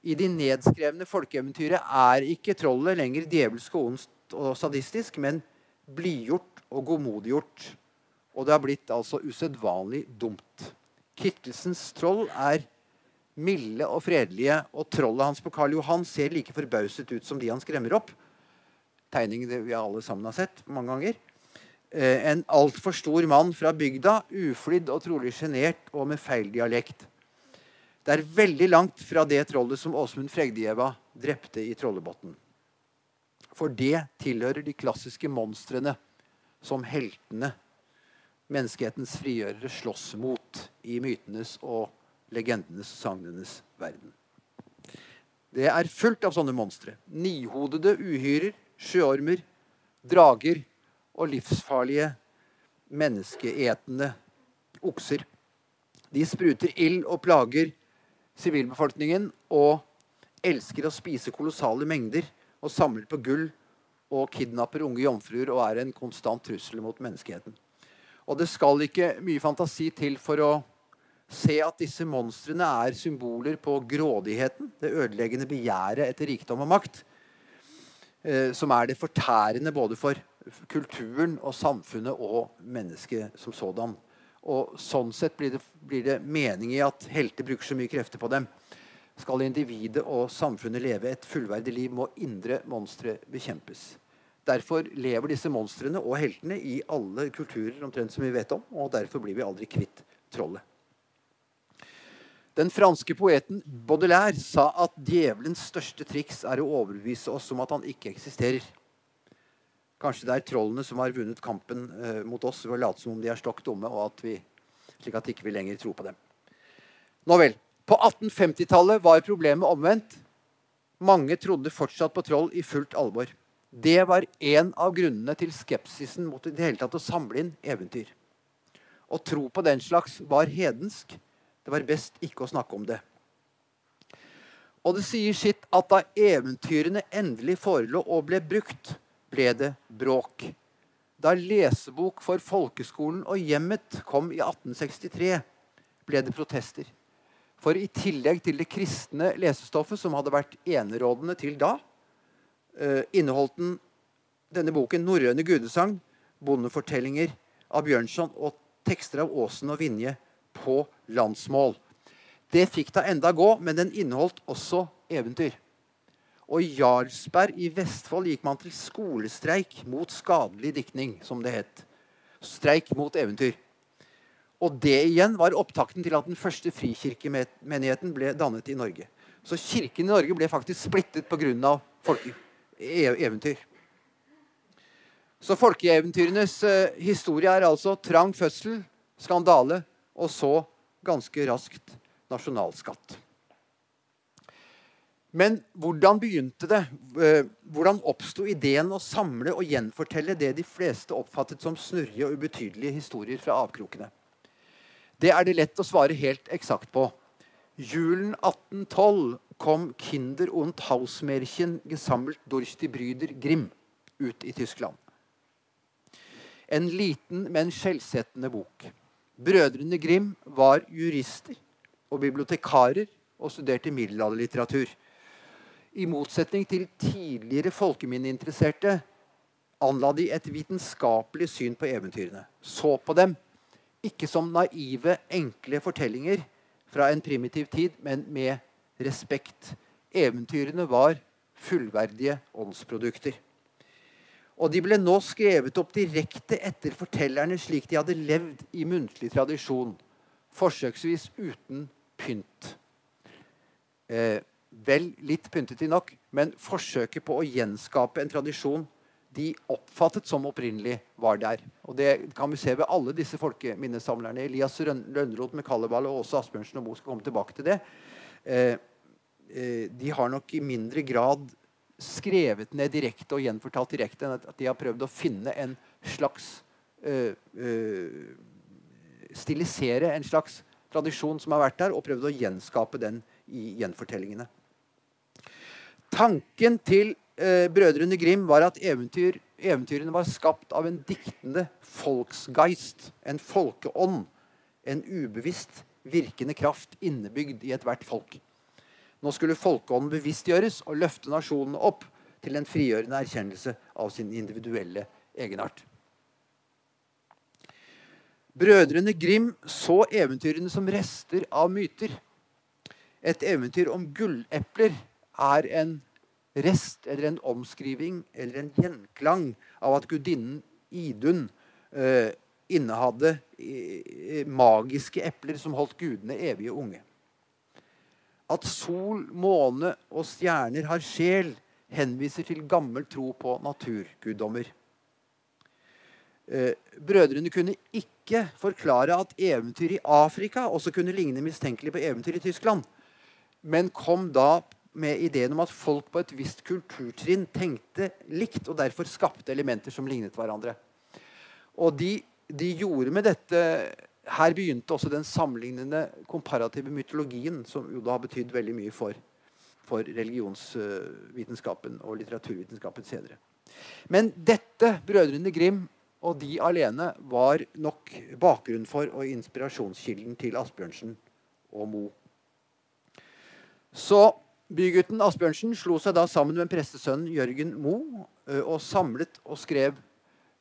I de nedskrevne folkeeventyret er ikke trollet lenger djevelsk og ondt og sadistisk, men blidgjort og godmodiggjort. Og det har blitt altså usedvanlig dumt. Kittelsens troll er milde og fredelige, og trollet hans på Karl Johan ser like forbauset ut som de han skremmer opp. Tegningen vi alle sammen har sett mange ganger. Eh, en altfor stor mann fra bygda, uflidd og trolig sjenert og med feil dialekt. Det er veldig langt fra det trollet som Åsmund Fregdjeva drepte i Trollebotn. For det tilhører de klassiske monstrene som heltene, menneskehetens frigjørere, slåss mot i mytenes og legendenes og sagnenes verden. Det er fullt av sånne monstre. Nihodede uhyrer, sjøormer, drager og livsfarlige menneskeetende okser. De spruter ild og plager sivilbefolkningen og elsker å spise kolossale mengder og samler på gull og kidnapper unge jomfruer og er en konstant trussel mot menneskeheten. Og det skal ikke mye fantasi til for å se at disse monstrene er symboler på grådigheten, det ødeleggende begjæret etter rikdom og makt, eh, som er det fortærende både for kulturen og samfunnet og mennesket som sådan. Og Sånn sett blir det, blir det mening i at helter bruker så mye krefter på dem. Skal individet og samfunnet leve et fullverdig liv, må indre monstre bekjempes. Derfor lever disse monstrene og heltene i alle kulturer omtrent som vi vet om, og derfor blir vi aldri kvitt trollet. Den franske poeten Baudelaire sa at djevelens største triks er å overbevise oss om at han ikke eksisterer. Kanskje det er trollene som har vunnet kampen eh, mot oss ved å late som om de er stokk dumme, og at vi, slik at ikke vi lenger tror på dem. Nå vel. På 1850-tallet var problemet omvendt. Mange trodde fortsatt på troll i fullt alvor. Det var en av grunnene til skepsisen mot i det hele tatt å samle inn eventyr. Å tro på den slags var hedensk. Det var best ikke å snakke om det. Og det sier sitt at da eventyrene endelig forelå og ble brukt, ble det bråk. Da lesebok for folkeskolen og hjemmet kom i 1863, ble det protester. For i tillegg til det kristne lesestoffet, som hadde vært enerådende til da, eh, inneholdt den denne boken norrøne gudesagn, bondefortellinger av Bjørnson og tekster av Aasen og Vinje på landsmål. Det fikk da enda gå, men den inneholdt også eventyr. Og i Jarlsberg i Vestfold gikk man til skolestreik mot skadelig diktning, som det het. Streik mot eventyr. Og det igjen var opptakten til at den første frikirkemenigheten ble dannet i Norge. Så kirken i Norge ble faktisk splittet pga. E eventyr. Så folkeeventyrenes uh, historie er altså trang fødsel, skandale og så ganske raskt nasjonalskatt. Men hvordan begynte det? Eh, hvordan oppsto ideen å samle og gjenfortelle det de fleste oppfattet som snurrige og ubetydelige historier fra avkrokene? Det er det lett å svare helt eksakt på. Julen 1812 kom 'Kinder und Hausmärchen gesammelt durch die Brüder Grimm' ut i Tyskland. En liten, men skjellsettende bok. Brødrene Grimm var jurister og bibliotekarer og studerte middelalderlitteratur. I motsetning til tidligere folkeminneinteresserte anla de et vitenskapelig syn på eventyrene. Så på dem ikke som naive, enkle fortellinger fra en primitiv tid, men med respekt. Eventyrene var fullverdige åndsprodukter. Og de ble nå skrevet opp direkte etter fortellerne slik de hadde levd i muntlig tradisjon, forsøksvis uten pynt. Eh, vel litt pyntete nok, men forsøket på å gjenskape en tradisjon de oppfattet som opprinnelig var der. Og Det kan vi se ved alle disse folkeminnesamlerne. Elias Lønnroth med Kalleball og også Asbjørnsen og Moe skal komme tilbake til det. Eh, eh, de har nok i mindre grad skrevet ned direkte og gjenfortalt direkte enn at de har prøvd å finne en slags øh, øh, Stilisere en slags tradisjon som har vært der, og prøvd å gjenskape den i gjenfortellingene. Tanken til øh, brødrene Grim var at eventyr, eventyrene var skapt av en diktende folksgeist, en folkeånd. En ubevisst virkende kraft innebygd i ethvert folk. Nå skulle folkeånden bevisstgjøres og løfte nasjonene opp til en frigjørende erkjennelse av sin individuelle egenart. Brødrene Grim så eventyrene som rester av myter. Et eventyr om gullepler er en rest eller en omskriving eller en gjenklang av at gudinnen Idun eh, innehadde eh, magiske epler som holdt gudene evige unge. At sol, måne og stjerner har sjel, henviser til gammel tro på naturguddommer. Eh, brødrene kunne ikke forklare at eventyr i Afrika også kunne ligne mistenkelig på eventyr i Tyskland, men kom da med ideen om at folk på et visst kulturtrinn tenkte likt og derfor skapte elementer som lignet hverandre. Og de, de gjorde med dette her begynte også den sammenlignende komparative mytologien, som jo da har betydd veldig mye for, for religionsvitenskapen og litteraturvitenskapen senere. Men dette, brødrene Grim og de alene, var nok bakgrunnen for og inspirasjonskilden til Asbjørnsen og Moe. Så bygutten Asbjørnsen slo seg da sammen med prestesønnen Jørgen Moe og samlet og skrev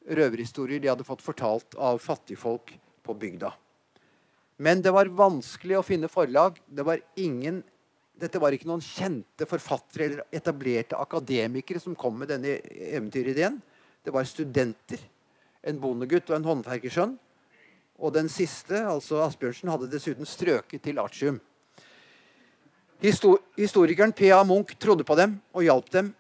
røverhistorier de hadde fått fortalt av fattigfolk på bygda. Men det var vanskelig å finne forlag. Det var ingen, dette var ikke noen kjente forfattere eller etablerte akademikere som kom med denne eventyrideen. Det var studenter. En bondegutt og en håndverkersønn. Og den siste, altså Asbjørnsen, hadde dessuten strøket til artium. Historikeren P.A. Munch trodde på dem og hjalp dem.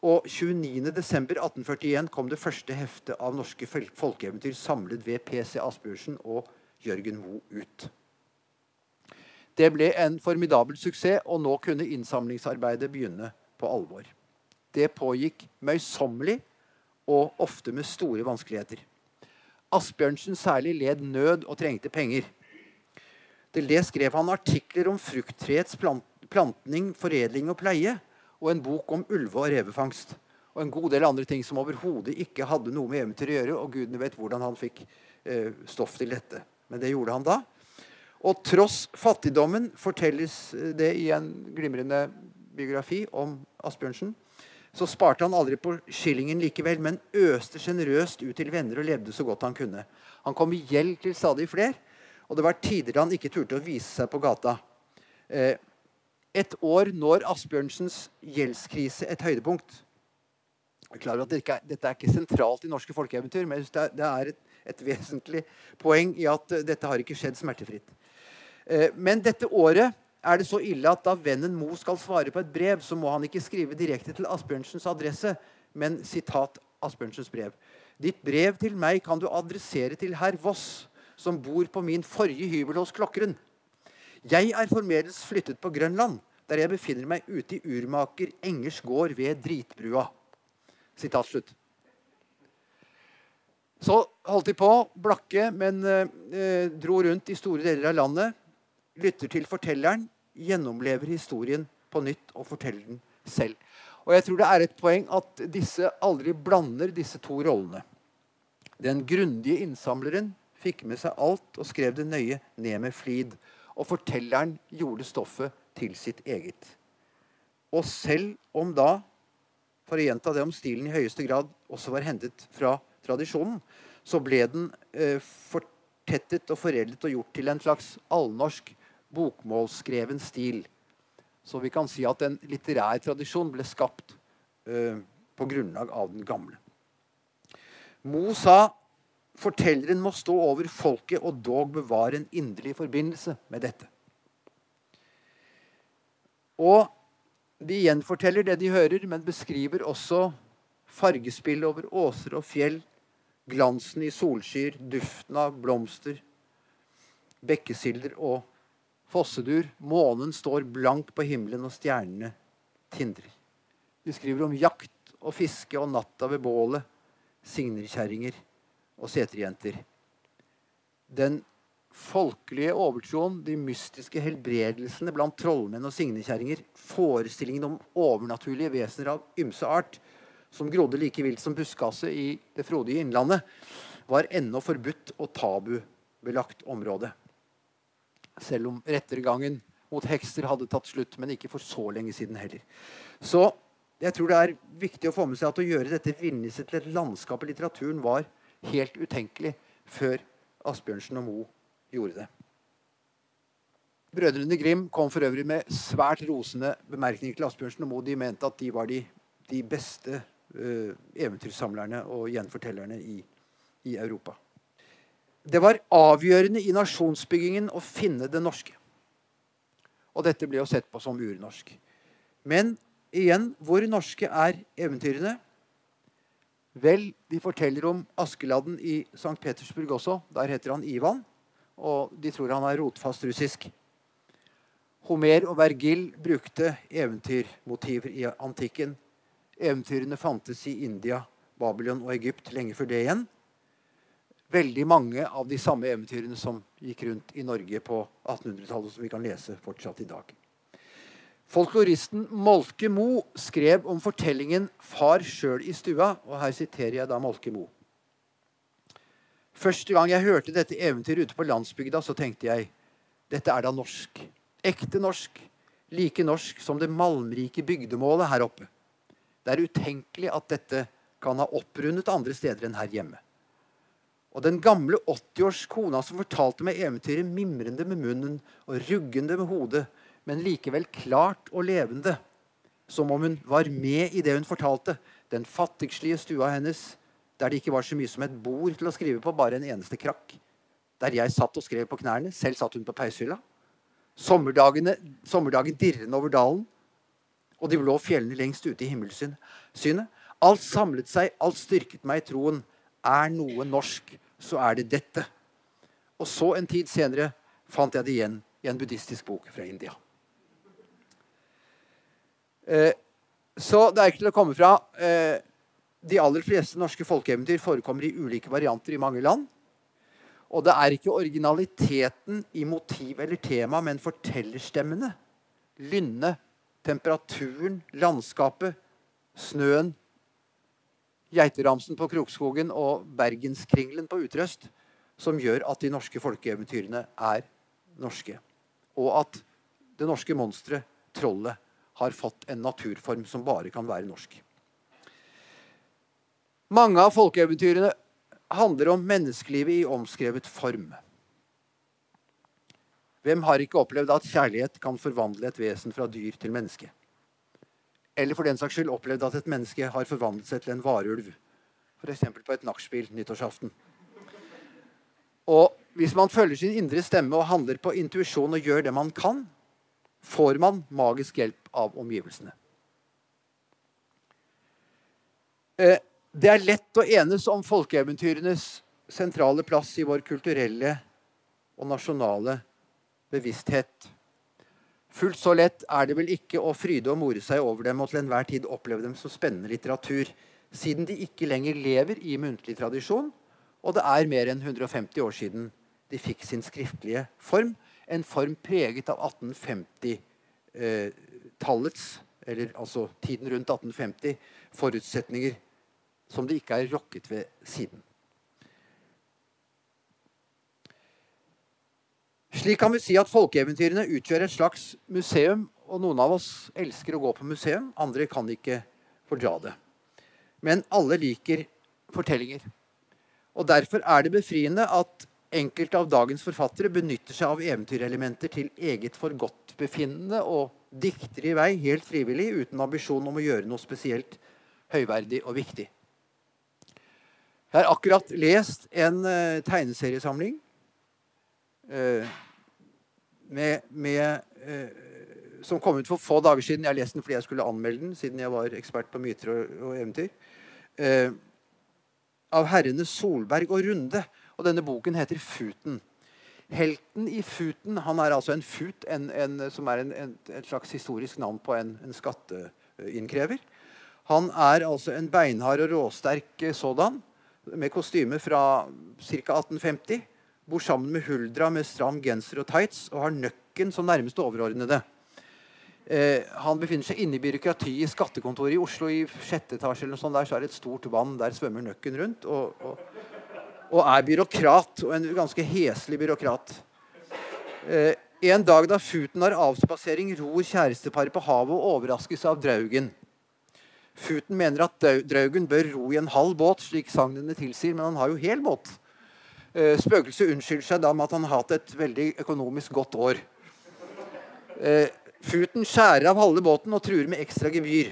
Og 29.12.1841 kom det første heftet av norske folkeeventyr samlet ved P.C. Asbjørnsen og Jørgen Moe ut. Det ble en formidabel suksess, og nå kunne innsamlingsarbeidet begynne på alvor. Det pågikk møysommelig og ofte med store vanskeligheter. Asbjørnsen særlig led nød og trengte penger. Til det skrev han artikler om frukttreets plantning, foredling og pleie, og en bok om ulve- og revefangst. Og en god del andre ting som overhodet ikke hadde noe med eventyr å gjøre. Og gudene vet hvordan han fikk eh, stoff til dette. Men det gjorde han da. Og tross fattigdommen fortelles det i en glimrende biografi om Asbjørnsen. Så sparte han aldri på skillingen likevel, men øste sjenerøst ut til venner og levde så godt han kunne. Han kom i gjeld til stadig flere, og det var tider da han ikke turte å vise seg på gata. Eh, et år når Asbjørnsens gjeldskrise et høydepunkt. Jeg er at dette er, ikke sentralt i norske folkeeventyr, men det det er et et vesentlig poeng i at eh, dette har ikke skjedd smertefritt. Eh, men dette året er det så ille at da vennen Mo skal svare på et brev, så må han ikke skrive direkte til Asbjørnsens adresse, men sitat Asbjørnsens brev. Ditt brev til meg kan du adressere til herr Voss, som bor på min forrige hybel hos Klokkeren. Jeg er formedels flyttet på Grønland, der jeg befinner meg ute i urmaker Engers gård ved Dritbrua. Sitat slutt. Så holdt de på, blakke, men eh, dro rundt i store deler av landet. Lytter til fortelleren, gjennomlever historien på nytt og forteller den selv. Og jeg tror det er et poeng at disse aldri blander disse to rollene. Den grundige innsamleren fikk med seg alt og skrev det nøye ned med flid. Og fortelleren gjorde stoffet til sitt eget. Og selv om da, for å gjenta det om stilen i høyeste grad også var hentet fra tradisjonen, så ble den eh, fortettet og foreldet og gjort til en slags allnorsk bokmålsskreven stil. Så vi kan si at en litterær tradisjon ble skapt eh, på grunnlag av den gamle. Mo sa fortelleren må stå over folket og dog bevare en inderlig forbindelse med dette. Og de gjenforteller det de hører, men beskriver også fargespill over åser og fjell, Glansen i solskyer, duften av blomster, bekkesilder og fossedur. Månen står blank på himmelen, og stjernene tindrer. De skriver om jakt og fiske og natta ved bålet, signerkjerringer og seterjenter. Den folkelige overtroen, de mystiske helbredelsene blant trollmenn og signekjerringer, forestillingen om overnaturlige vesener av ymse art, som grodde like vilt som buskaset i det frodige innlandet, var ennå forbudt og tabubelagt område. Selv om rettergangen mot hekser hadde tatt slutt, men ikke for så lenge siden heller. Så jeg tror det er viktig å få med seg at å gjøre dette villniset til et landskap i litteraturen var helt utenkelig før Asbjørnsen og Moe gjorde det. Brødrene Grim kom for øvrig med svært rosende bemerkninger til Asbjørnsen og Moe. De mente at de var de, de beste uh, eventyrsamlerne og gjenfortellerne i, i, Europa. Det var avgjørende i nasjonsbyggingen å finne det norske. Og dette ble jo sett på som urnorsk. Men igjen, hvor norske er eventyrene? Vel, de forteller om Askeladden i St. Petersburg også. Der heter han Ivan. Og de tror han er rotfast russisk. Homer og Vergil brukte eventyrmotiver i antikken Eventyrene fantes i India, Babylon og Egypt lenge før det igjen. veldig mange av de samme eventyrene som gikk rundt i Norge på 1800-tallet, som vi kan lese fortsatt i dag. Folkloristen Molke Mo skrev om fortellingen 'Far sjøl i stua', og her siterer jeg da Molke Mo. Første gang jeg hørte dette eventyret ute på landsbygda, så tenkte jeg dette er da norsk. Ekte norsk. Like norsk som det malmrike bygdemålet her oppe. Det er utenkelig at dette kan ha opprundet andre steder enn her hjemme. Og den gamle 80-års kona som fortalte meg eventyret mimrende med munnen og ruggende med hodet, men likevel klart og levende, som om hun var med i det hun fortalte, den fattigslige stua hennes, der det ikke var så mye som et bord til å skrive på, bare en eneste krakk. Der jeg satt og skrev på knærne, selv satt hun på peishylla. Sommerdagen dirrende over dalen, og de blå fjellene lengst ute i himmelsynet. Alt samlet seg, alt styrket meg i troen. Er noe norsk, så er det dette. Og så, en tid senere, fant jeg det igjen i en buddhistisk bok fra India. Eh, så det er ikke til å komme fra. Eh, de aller fleste norske folkeeventyr forekommer i ulike varianter i mange land. Og det er ikke originaliteten i motiv eller tema, men fortellerstemmene. Lynne, temperaturen, landskapet, snøen, geiteramsen på Krokskogen og bergenskringlen på Utrøst som gjør at de norske folkeeventyrene er norske. Og at det norske monsteret, trollet, har fått en naturform som bare kan være norsk. Mange av folkeeventyrene handler om menneskelivet i omskrevet form. Hvem har ikke opplevd at kjærlighet kan forvandle et vesen fra dyr til menneske? Eller for den saks skyld opplevd at et menneske har forvandlet seg til en varulv. F.eks. på et nachspiel nyttårsaften. Og hvis man følger sin indre stemme og handler på intuisjon og gjør det man kan, får man magisk hjelp av omgivelsene. Eh, det er lett å enes om folkeeventyrenes sentrale plass i vår kulturelle og nasjonale bevissthet. Fullt så lett er det vel ikke å fryde og more seg over dem og til enhver tid oppleve dem som spennende litteratur, siden de ikke lenger lever i muntlig tradisjon, og det er mer enn 150 år siden de fikk sin skriftlige form. En form preget av 1850-tallets, eh, eller altså tiden rundt 1850, forutsetninger som det ikke er rokket ved siden. Slik kan vi si at folkeeventyrene utgjør et slags museum. Og noen av oss elsker å gå på museum, andre kan ikke fordra det. Men alle liker fortellinger. Og Derfor er det befriende at enkelte av dagens forfattere benytter seg av eventyrelementer til eget forgodtbefinnende og dikter i vei helt frivillig, uten ambisjon om å gjøre noe spesielt høyverdig og viktig. Jeg har akkurat lest en uh, tegneseriesamling uh, med, med, uh, som kom ut for få dager siden. Jeg har lest den fordi jeg skulle anmelde den, siden jeg var ekspert på myter og, og eventyr. av herrene Solberg og Runde. Og denne boken heter 'Futen'. Helten i Futen han er altså en fut, en, en, som er en, et slags historisk navn på en, skatteinnkrever. Han er altså en beinhard og råsterk sådan med kostyme fra ca. 1850. Bor sammen med Huldra med stram genser og tights og har Nøkken som nærmeste overordnede. Eh, han befinner seg inne i byråkratiet i skattekontoret i Oslo. I sjette etasje eller noe sånt der, så er det et stort vann. Der svømmer Nøkken rundt. Og, og, og, er byråkrat. Og en ganske heslig byråkrat. Eh, en dag da Futen har avspasering, ror kjæresteparet på havet og overraskes av Draugen. Futen mener at Draugen bør ro i en halv båt, slik sagnene tilsier, men han har jo hel båt. Eh, spøkelset unnskylder seg da med at han har hatt et veldig økonomisk godt år. Eh, Futen skjærer av halve båten og truer med ekstra gebyr.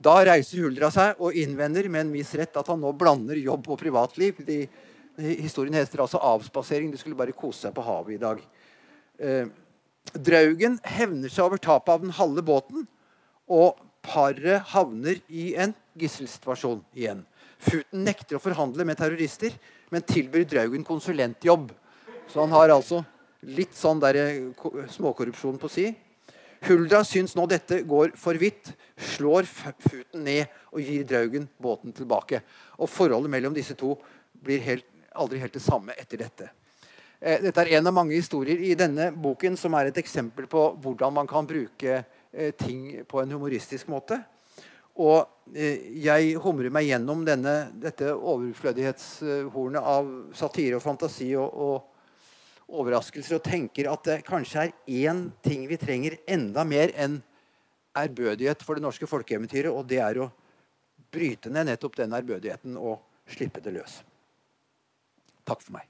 Da reiser Huldra seg og innvender med en viss rett at han nå blander jobb og privatliv. De, historien heter altså 'avspasering'. De skulle bare kose seg på havet i dag. Eh, Draugen hevner seg over tapet av den halve båten og paret havner i en gisselsituasjon igjen. Futen nekter å forhandle med terrorister, men tilbyr Draugen konsulentjobb. Så han har altså litt sånn eh, småkorrupsjon på si. Huldra syns nå dette går for vidt, slår Futen ned og gir Draugen båten tilbake. Og Forholdet mellom disse to blir helt, aldri helt det samme etter dette. Eh, dette er en av mange historier i denne boken som er et eksempel på hvordan man kan bruke eh, ting på en humoristisk måte. Og eh, jeg humrer meg gjennom denne, dette overflødighetshornet av satire og fantasi og, og overraskelser og tenker at det kanskje er én ting vi trenger enda mer enn ærbødighet for det norske folkeeventyret, og det er å bryte ned nettopp den ærbødigheten og slippe det løs. Takk for meg.